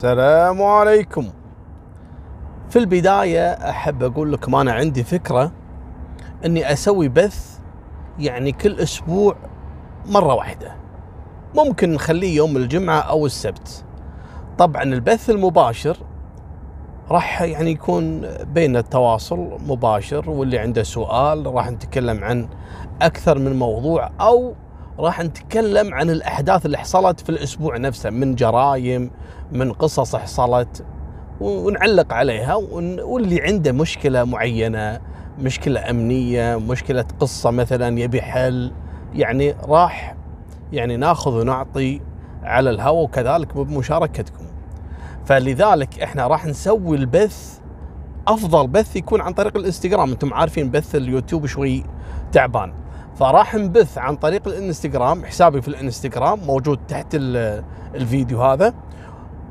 السلام عليكم. في البداية أحب أقول لكم أنا عندي فكرة أني أسوي بث يعني كل أسبوع مرة واحدة. ممكن نخليه يوم الجمعة أو السبت. طبعا البث المباشر راح يعني يكون بين التواصل مباشر واللي عنده سؤال راح نتكلم عن أكثر من موضوع أو راح نتكلم عن الأحداث اللي حصلت في الأسبوع نفسه من جرائم من قصص حصلت ونعلق عليها واللي عنده مشكلة معينة مشكلة أمنية مشكلة قصة مثلا يبي حل يعني راح يعني ناخذ ونعطي على الهواء وكذلك بمشاركتكم. فلذلك إحنا راح نسوي البث أفضل بث يكون عن طريق الإنستغرام. أنتم عارفين بث اليوتيوب شوي تعبان. فراح نبث عن طريق الانستغرام حسابي في الانستغرام موجود تحت الفيديو هذا.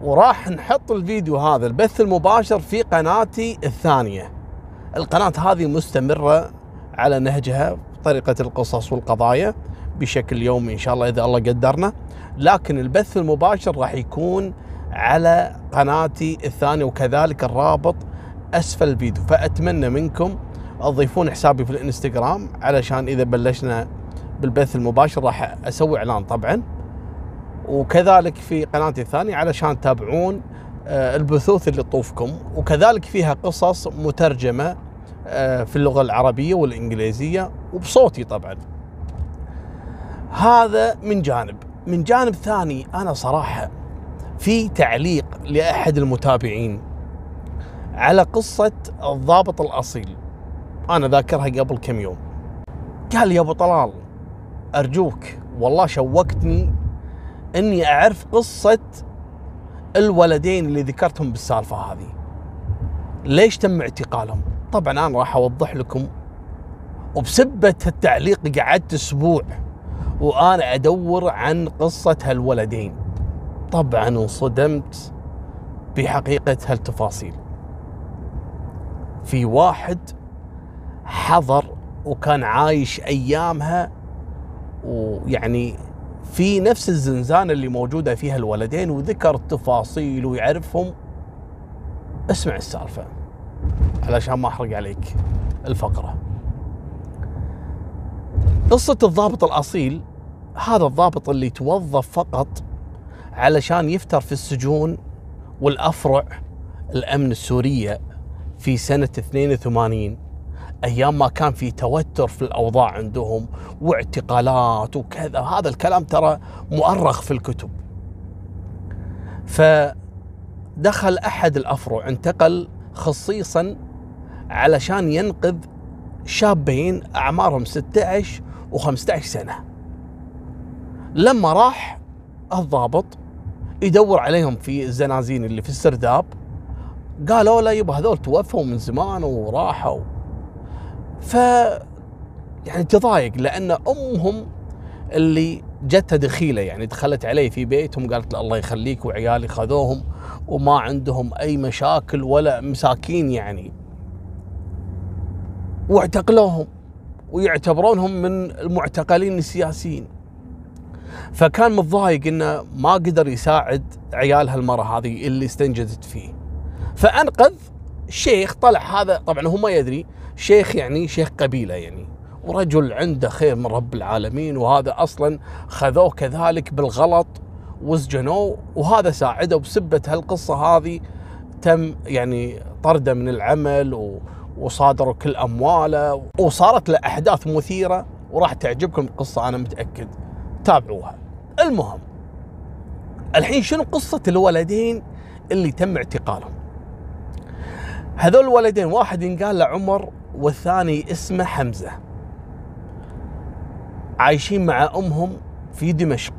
وراح نحط الفيديو هذا البث المباشر في قناتي الثانية. القناة هذه مستمرة على نهجها طريقة القصص والقضايا بشكل يومي إن شاء الله إذا الله قدرنا. لكن البث المباشر راح يكون على قناتي الثانية وكذلك الرابط أسفل الفيديو. فأتمنى منكم تضيفون حسابي في الإنستغرام علشان إذا بلشنا بالبث المباشر راح أسوي إعلان طبعاً. وكذلك في قناتي الثانية علشان تتابعون آه، البثوث اللي تطوفكم. وكذلك فيها قصص مترجمة آه، في اللغة العربية والإنجليزية وبصوتي طبعا. هذا من جانب. من جانب ثاني أنا صراحة في تعليق لأحد المتابعين على قصة الضابط الأصيل. أنا ذاكرها قبل كم يوم. قال يا أبو طلال أرجوك والله شوقتني إني أعرف قصة الولدين اللي ذكرتهم بالسالفة هذه. ليش تم اعتقالهم؟ طبعا أنا راح أوضح لكم. وبسبة التعليق قعدت أسبوع وأنا أدور عن قصة هالولدين. طبعا انصدمت بحقيقة هالتفاصيل. في واحد حضر وكان عايش أيامها ويعني في نفس الزنزانة اللي موجودة فيها الولدين وذكر التفاصيل ويعرفهم. اسمع السالفة علشان ما أحرق عليك الفقرة. قصة الضابط الأصيل هذا الضابط اللي توظف فقط علشان يفتر في السجون والأفرع الأمن السورية في سنة 82 أيام ما كان في توتر في الأوضاع عندهم واعتقالات وكذا. هذا الكلام ترى مؤرخ في الكتب. فدخل أحد الأفرع انتقل خصيصا علشان ينقذ شابين أعمارهم 16 و15 سنة. لما راح الضابط يدور عليهم في الزنازين اللي في السرداب قالوا له يبا هذول توفوا من زمان وراحوا. ف يعني تضايق لأن أمهم اللي جتها دخيلة يعني دخلت عليه في بيتهم قالت له الله يخليك وعيالي خذوهم وما عندهم أي مشاكل ولا مساكين يعني. واعتقلوهم ويعتبرونهم من المعتقلين السياسيين. فكان متضايق إنه ما قدر يساعد عيال هالمرة هذه اللي استنجدت فيه. فأنقذ شيخ طلع هذا طبعا هو ما يدري شيخ يعني شيخ قبيلة يعني ورجل عنده خير من رب العالمين وهذا أصلا خذوه كذلك بالغلط وسجنوه وهذا ساعده بسبة هالقصة هذه تم يعني طرده من العمل وصادروا كل أمواله وصارت له أحداث مثيرة وراح تعجبكم القصة أنا متأكد. تابعوها. المهم الحين شنو قصة الولدين اللي تم اعتقالهم؟ هذول الولدين واحد ينقال له عمر والثاني اسمه حمزة. عايشين مع أمهم في دمشق.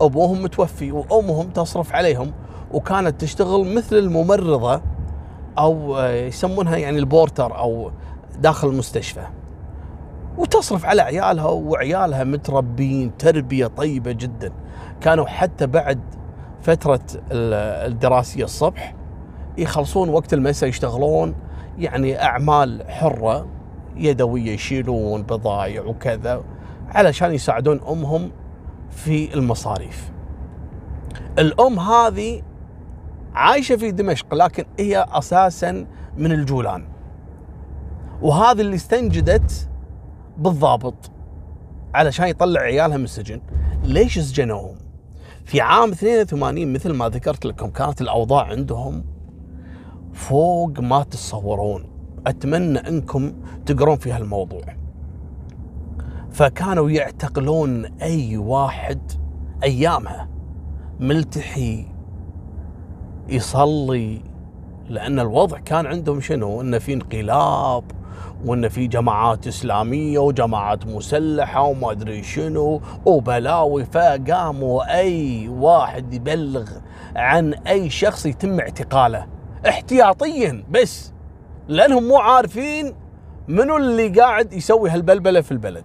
أبوهم متوفي وأمهم تصرف عليهم وكانت تشتغل مثل الممرضة أو يسمونها يعني البورتر أو داخل المستشفى. وتصرف على عيالها وعيالها متربين تربية طيبة جدا. كانوا حتى بعد فترة الدراسية الصبح يخلصون وقت المساء يشتغلون يعني أعمال حرة يدوية يشيلون بضايع وكذا علشان يساعدون أمهم في المصاريف. الأم هذه عايشة في دمشق لكن هي أساسا من الجولان. وهذا اللي استنجدت بالضابط علشان يطلع عيالها من السجن. ليش سجنوهم؟ في عام 82 مثل ما ذكرت لكم كانت الأوضاع عندهم فوق ما تتصورون. أتمنى إنكم تقرون في هالموضوع. فكانوا يعتقلون أي واحد أيامها ملتحي يصلي لأن الوضع كان عندهم شنو؟ إنه في انقلاب وان في جماعات إسلامية وجماعات مسلحة وما أدري شنو وبلاوي. فقاموا أي واحد يبلغ عن أي شخص يتم اعتقاله. احتياطيا بس لأنهم مو عارفين منو اللي قاعد يسوي هالبلبلة في البلد.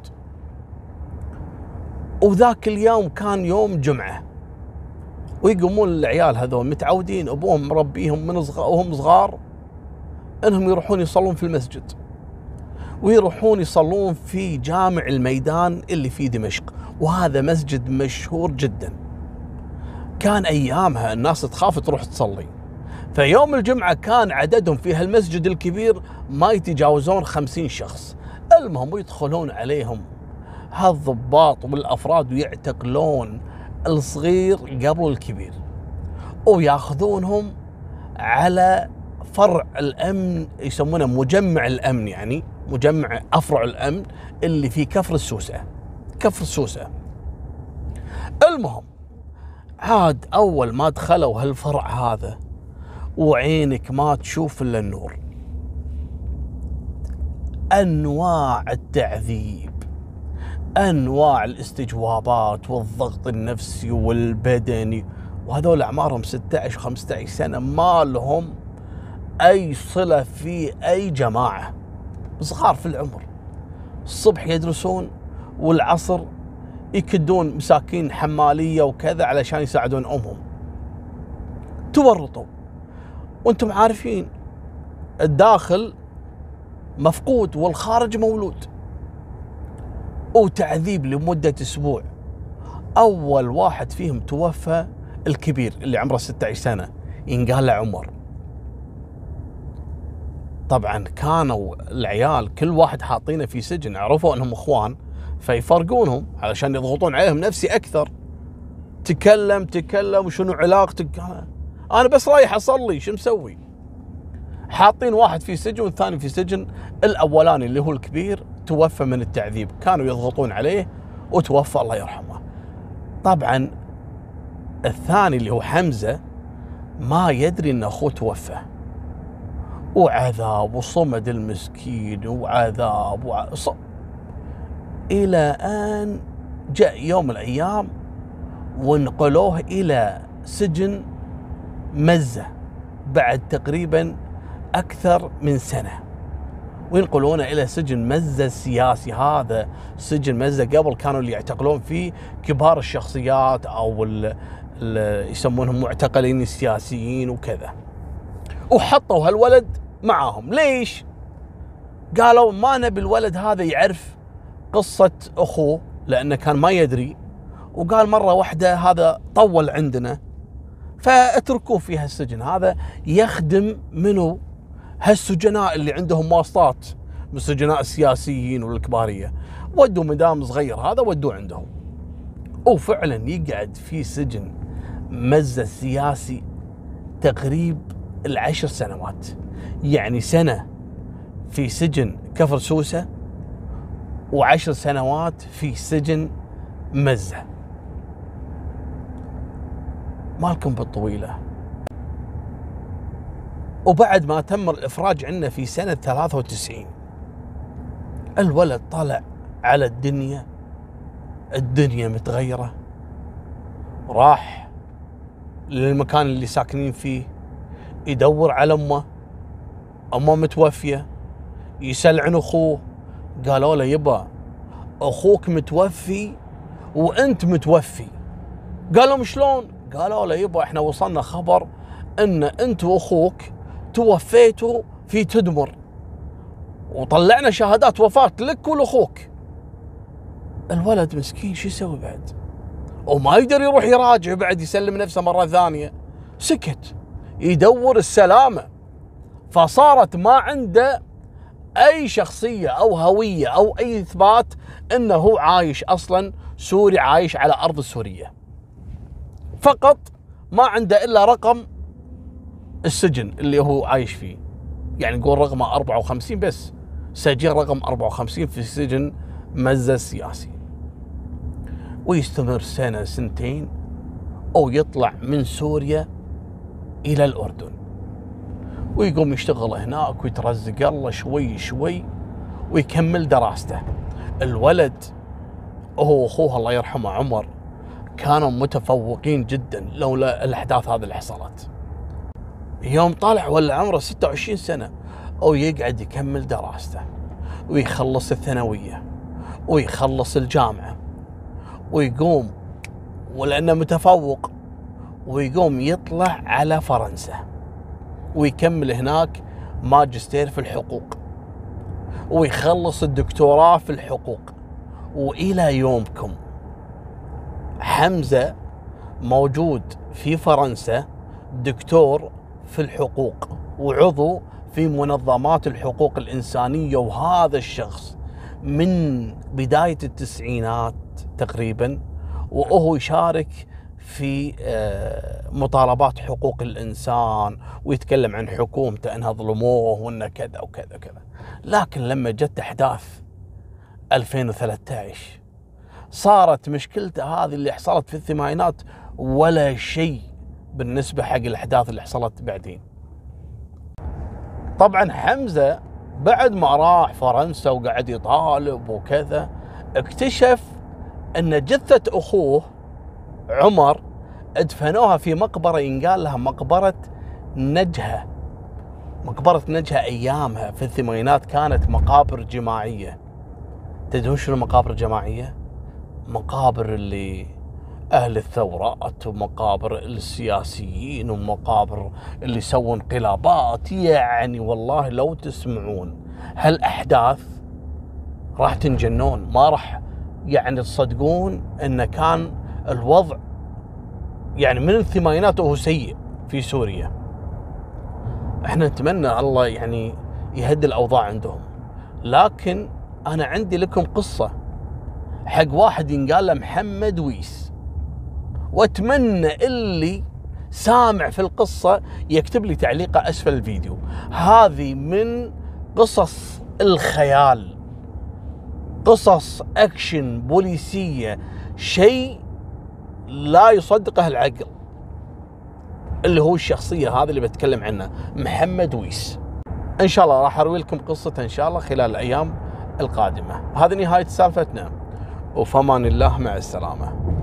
وذاك اليوم كان يوم جمعة ويقومون العيال هذول متعودين أبوهم مربيهم من صغار وهم صغار إنهم يروحون يصلون في المسجد ويروحون يصلون في جامع الميدان اللي في دمشق. وهذا مسجد مشهور جدا. كان أيامها الناس تخاف تروح تصلي. فيوم الجمعة كان عددهم في هالمسجد الكبير ما يتجاوزون خمسين شخص. المهم يدخلون عليهم. هالضباط والأفراد ويعتقلون الصغير قبل الكبير وياخذونهم على فرع الأمن يسمونه مجمع الأمن يعني مجمع أفرع الأمن اللي في كفر السوسة. كفر السوسة. المهم عاد أول ما دخلوا هالفرع هذا وعينك ما تشوف إلا النور. أنواع التعذيب أنواع الاستجوابات والضغط النفسي والبدني وهذول أعمارهم 16 15 سنة ما لهم أي صلة في أي جماعة صغار في العمر. الصبح يدرسون والعصر يكدون مساكين حمالية وكذا علشان يساعدون أمهم. تورطوا. وأنتم عارفين الداخل مفقود والخارج مولود. وتعذيب لمدة أسبوع. أول واحد فيهم توفى الكبير اللي عمره 16 سنة ينقال له عمر. طبعا كانوا العيال كل واحد حاطينه في سجن عرفوا أنهم إخوان فيفرقونهم علشان يضغطون عليهم نفسي أكثر. تكلم تكلم وشنو علاقتك؟ أنا بس رايح أصلي شو مسوي؟ حاطين واحد في سجن والثاني في سجن. الأولاني اللي هو الكبير توفى من التعذيب كانوا يضغطون عليه وتوفى الله يرحمه. طبعا الثاني اللي هو حمزة ما يدري إن أخوه توفى. وعذاب وصمد المسكين وعذاب وع... ص... إلى أن جاء يوم من الأيام ونقلوه إلى سجن مزة بعد تقريبا أكثر من سنة. وينقلونه إلى سجن مزة السياسي هذا؟ سجن مزة قبل كانوا اللي يعتقلون فيه كبار الشخصيات ال ال يسمونهم معتقلين السياسيين وكذا. وحطوا هالولد معاهم. ليش؟ قالوا ما نبي الولد هذا يعرف قصة أخوه لأنه كان ما يدري. وقال مرة واحدة هذا طول عندنا. فاتركوه في هالسجن. هذا يخدم منو؟ هالسجناء اللي عندهم واسطات من السجناء السياسيين والكبارية. ودوا مدام صغير هذا ودوه عندهم. وفعلا يقعد في سجن مزة سياسي تقريب العشر سنوات. يعني سنة في سجن كفر سوسة وعشر سنوات في سجن مزة. مالكم بالطويلة وبعد ما تم الإفراج عنه في سنة 93 الولد طلع على الدنيا الدنيا متغيرة راح للمكان اللي ساكنين فيه يدور على أمه أمه متوفية يسال عن أخوه قالوا له يبا أخوك متوفي وأنت متوفي قال لهم شلون؟ قالوا له يبا إحنا وصلنا خبر إن أنت وأخوك توفيتوا في تدمر. وطلعنا شهادات وفاة لك ولأخوك. الولد مسكين شو يسوي بعد؟ وما يقدر يروح يراجع بعد يسلم نفسه مرة ثانية. سكت. يدور السلامة. فصارت ما عنده أي شخصية أو هوية أو أي إثبات إنه هو عايش أصلا سوري عايش على أرض سوريه فقط ما عنده إلا رقم السجن اللي هو عايش فيه. يعني نقول رقمه 54 بس. سجين رقم 54 في سجن مزة السياسي ويستمر سنة سنتين أو يطلع من سوريا إلى الأردن. ويقوم يشتغل هناك ويترزق الله شوي شوي ويكمل دراسته. الولد هو واخوه الله يرحمه عمر كانوا متفوقين جدا لولا الأحداث هذه اللي حصلت يوم طالع ولا عمره 26 سنة أو يقعد يكمل دراسته ويخلص الثانوية ويخلص الجامعة ويقوم ولأنه متفوق ويقوم يطلع على فرنسا ويكمل هناك ماجستير في الحقوق ويخلص الدكتوراه في الحقوق. وإلى يومكم حمزة موجود في فرنسا دكتور في الحقوق وعضو في منظمات الحقوق الإنسانية وهذا الشخص من بداية التسعينات تقريبا وهو يشارك في آه، مطالبات حقوق الإنسان ويتكلم عن حكومته أنها ظلموه وأنه كذا وكذا وكذا. لكن لما جت أحداث 2013 صارت مشكلته هذه اللي حصلت في الثمانينات ولا شيء بالنسبة حق الأحداث اللي حصلت بعدين. طبعا حمزة بعد ما راح فرنسا وقعد يطالب وكذا اكتشف أن جثة أخوه عمر ادفنوها في مقبرة ينقال لها مقبرة نجهة. مقبرة نجهة أيامها في الثمانينات كانت مقابر جماعية. تدرون شنو مقابر جماعية؟ مقابر اللي أهل الثورات ومقابر السياسيين ومقابر اللي يسوون انقلابات. يعني والله لو تسمعون هالاحداث راح تنجنون؟ ما راح. يعني تصدقون انه كان الوضع يعني من الثمانينات وهو سيء في سوريا. إحنا نتمنى الله يعني يهدي الأوضاع عندهم. لكن أنا عندي لكم قصة. حق واحد ينقال له محمد ويس. واتمنى اللي سامع في القصة يكتب لي تعليقه أسفل الفيديو. هذه من قصص الخيال. قصص أكشن بوليسية شيء لا يصدقه العقل. اللي هو الشخصية هذه اللي بتكلم عنها محمد ويس. إن شاء الله راح أروي لكم قصته إن شاء الله خلال الأيام القادمة. هذه نهاية سالفتنا. وفمان الله مع السلامة.